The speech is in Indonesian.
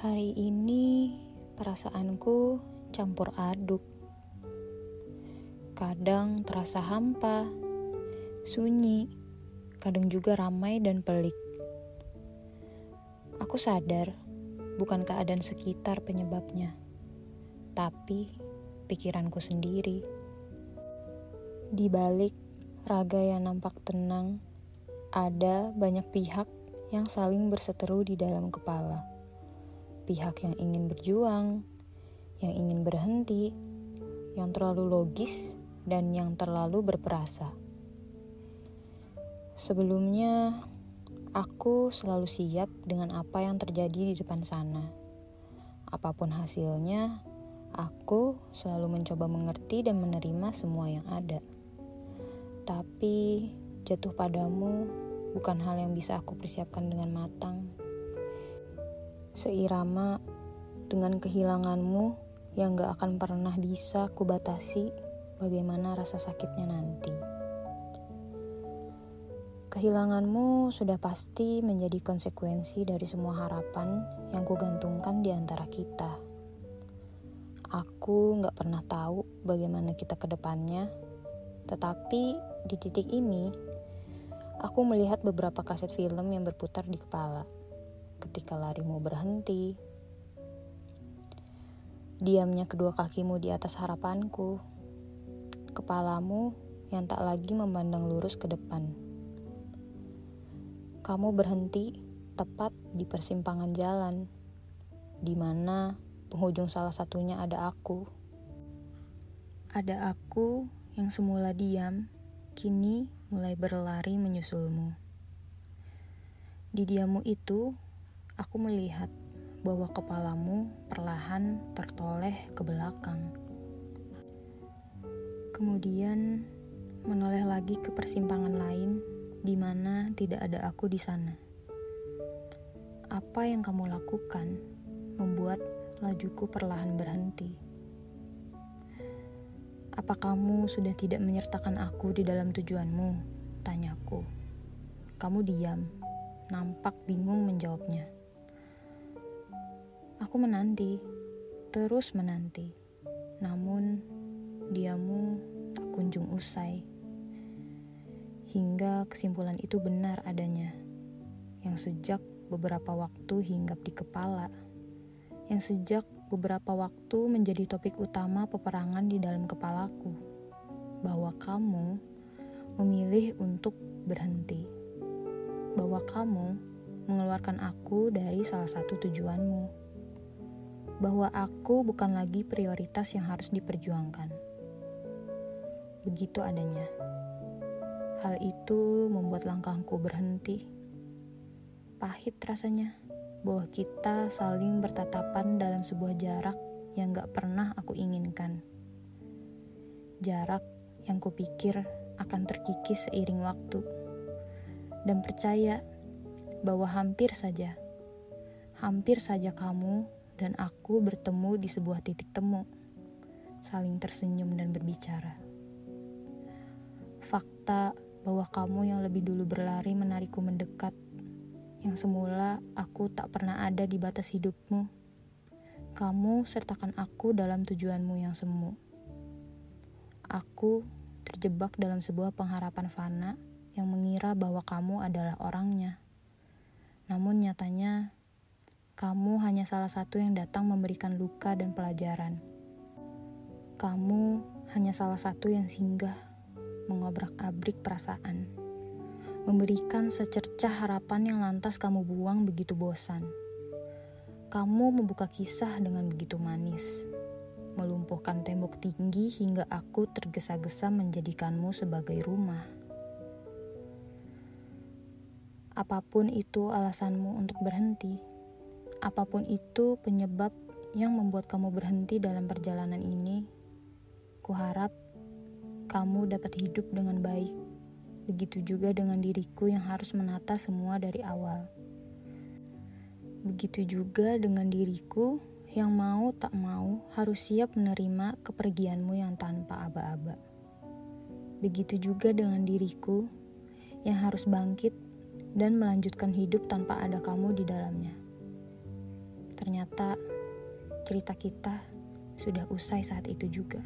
Hari ini perasaanku campur aduk. Kadang terasa hampa, sunyi, kadang juga ramai dan pelik. Aku sadar bukan keadaan sekitar penyebabnya, tapi pikiranku sendiri. Di balik raga yang nampak tenang, ada banyak pihak yang saling berseteru di dalam kepala. Pihak yang ingin berjuang, yang ingin berhenti, yang terlalu logis, dan yang terlalu berperasa. Sebelumnya, aku selalu siap dengan apa yang terjadi di depan sana. Apa pun hasilnya, aku selalu mencoba mengerti dan menerima semua yang ada. Tapi jatuh padamu bukan hal yang bisa aku persiapkan dengan matang. Seirama dengan kehilanganmu yang gak akan pernah bisa kubatasi bagaimana rasa sakitnya nanti. Kehilanganmu sudah pasti menjadi konsekuensi dari semua harapan yang kugantungkan di antara kita. Aku gak pernah tahu bagaimana kita ke depannya, tetapi di titik ini Aku melihat beberapa kaset film yang berputar di kepala. Ketika larimu berhenti, diamnya kedua kakimu di atas harapanku, kepalamu yang tak lagi memandang lurus ke depan. Kamu berhenti tepat di persimpangan jalan, di mana penghujung salah satunya ada aku. Ada aku yang semula diam, kini mulai berlari menyusulmu. Di diamu itu, aku melihat bahwa kepalamu perlahan tertoleh ke belakang. Kemudian menoleh lagi ke persimpangan lain di mana tidak ada aku di sana. Apa yang kamu lakukan membuat lajuku perlahan berhenti. Apa kamu sudah tidak menyertakan aku di dalam tujuanmu? Tanyaku. Kamu diam, nampak bingung menjawabnya. Aku menanti, terus menanti. Namun, diamu tak kunjung usai. Hingga kesimpulan itu benar adanya. Yang sejak beberapa waktu hinggap di kepala. Yang sejak beberapa waktu menjadi topik utama peperangan di dalam kepalaku, bahwa kamu memilih untuk berhenti, bahwa kamu mengeluarkan aku dari salah satu tujuanmu, bahwa aku bukan lagi prioritas yang harus diperjuangkan. Begitu adanya. Hal itu membuat langkahku berhenti. Pahit rasanya bahwa kita saling bertatapan dalam sebuah jarak yang gak pernah aku inginkan. Jarak yang kupikir akan terkikis seiring waktu. Dan percaya bahwa hampir saja, hampir saja kamu dan aku bertemu di sebuah titik temu, saling tersenyum dan berbicara. Fakta bahwa kamu yang lebih dulu berlari menarikku mendekat yang semula aku tak pernah ada di batas hidupmu. Kamu sertakan aku dalam tujuanmu yang semu. Aku terjebak dalam sebuah pengharapan fana yang mengira bahwa kamu adalah orangnya. Namun nyatanya, kamu hanya salah satu yang datang memberikan luka dan pelajaran. Kamu hanya salah satu yang singgah mengobrak-abrik perasaan memberikan secercah harapan yang lantas kamu buang begitu bosan. Kamu membuka kisah dengan begitu manis, melumpuhkan tembok tinggi hingga aku tergesa-gesa menjadikanmu sebagai rumah. Apa pun itu alasanmu untuk berhenti, apa pun itu penyebab yang membuat kamu berhenti dalam perjalanan ini, kuharap kamu dapat hidup dengan baik Begitu juga dengan diriku yang harus menata semua dari awal. Begitu juga dengan diriku yang mau tak mau harus siap menerima kepergianmu yang tanpa aba-aba. Begitu juga dengan diriku yang harus bangkit dan melanjutkan hidup tanpa ada kamu di dalamnya. Ternyata cerita kita sudah usai saat itu juga.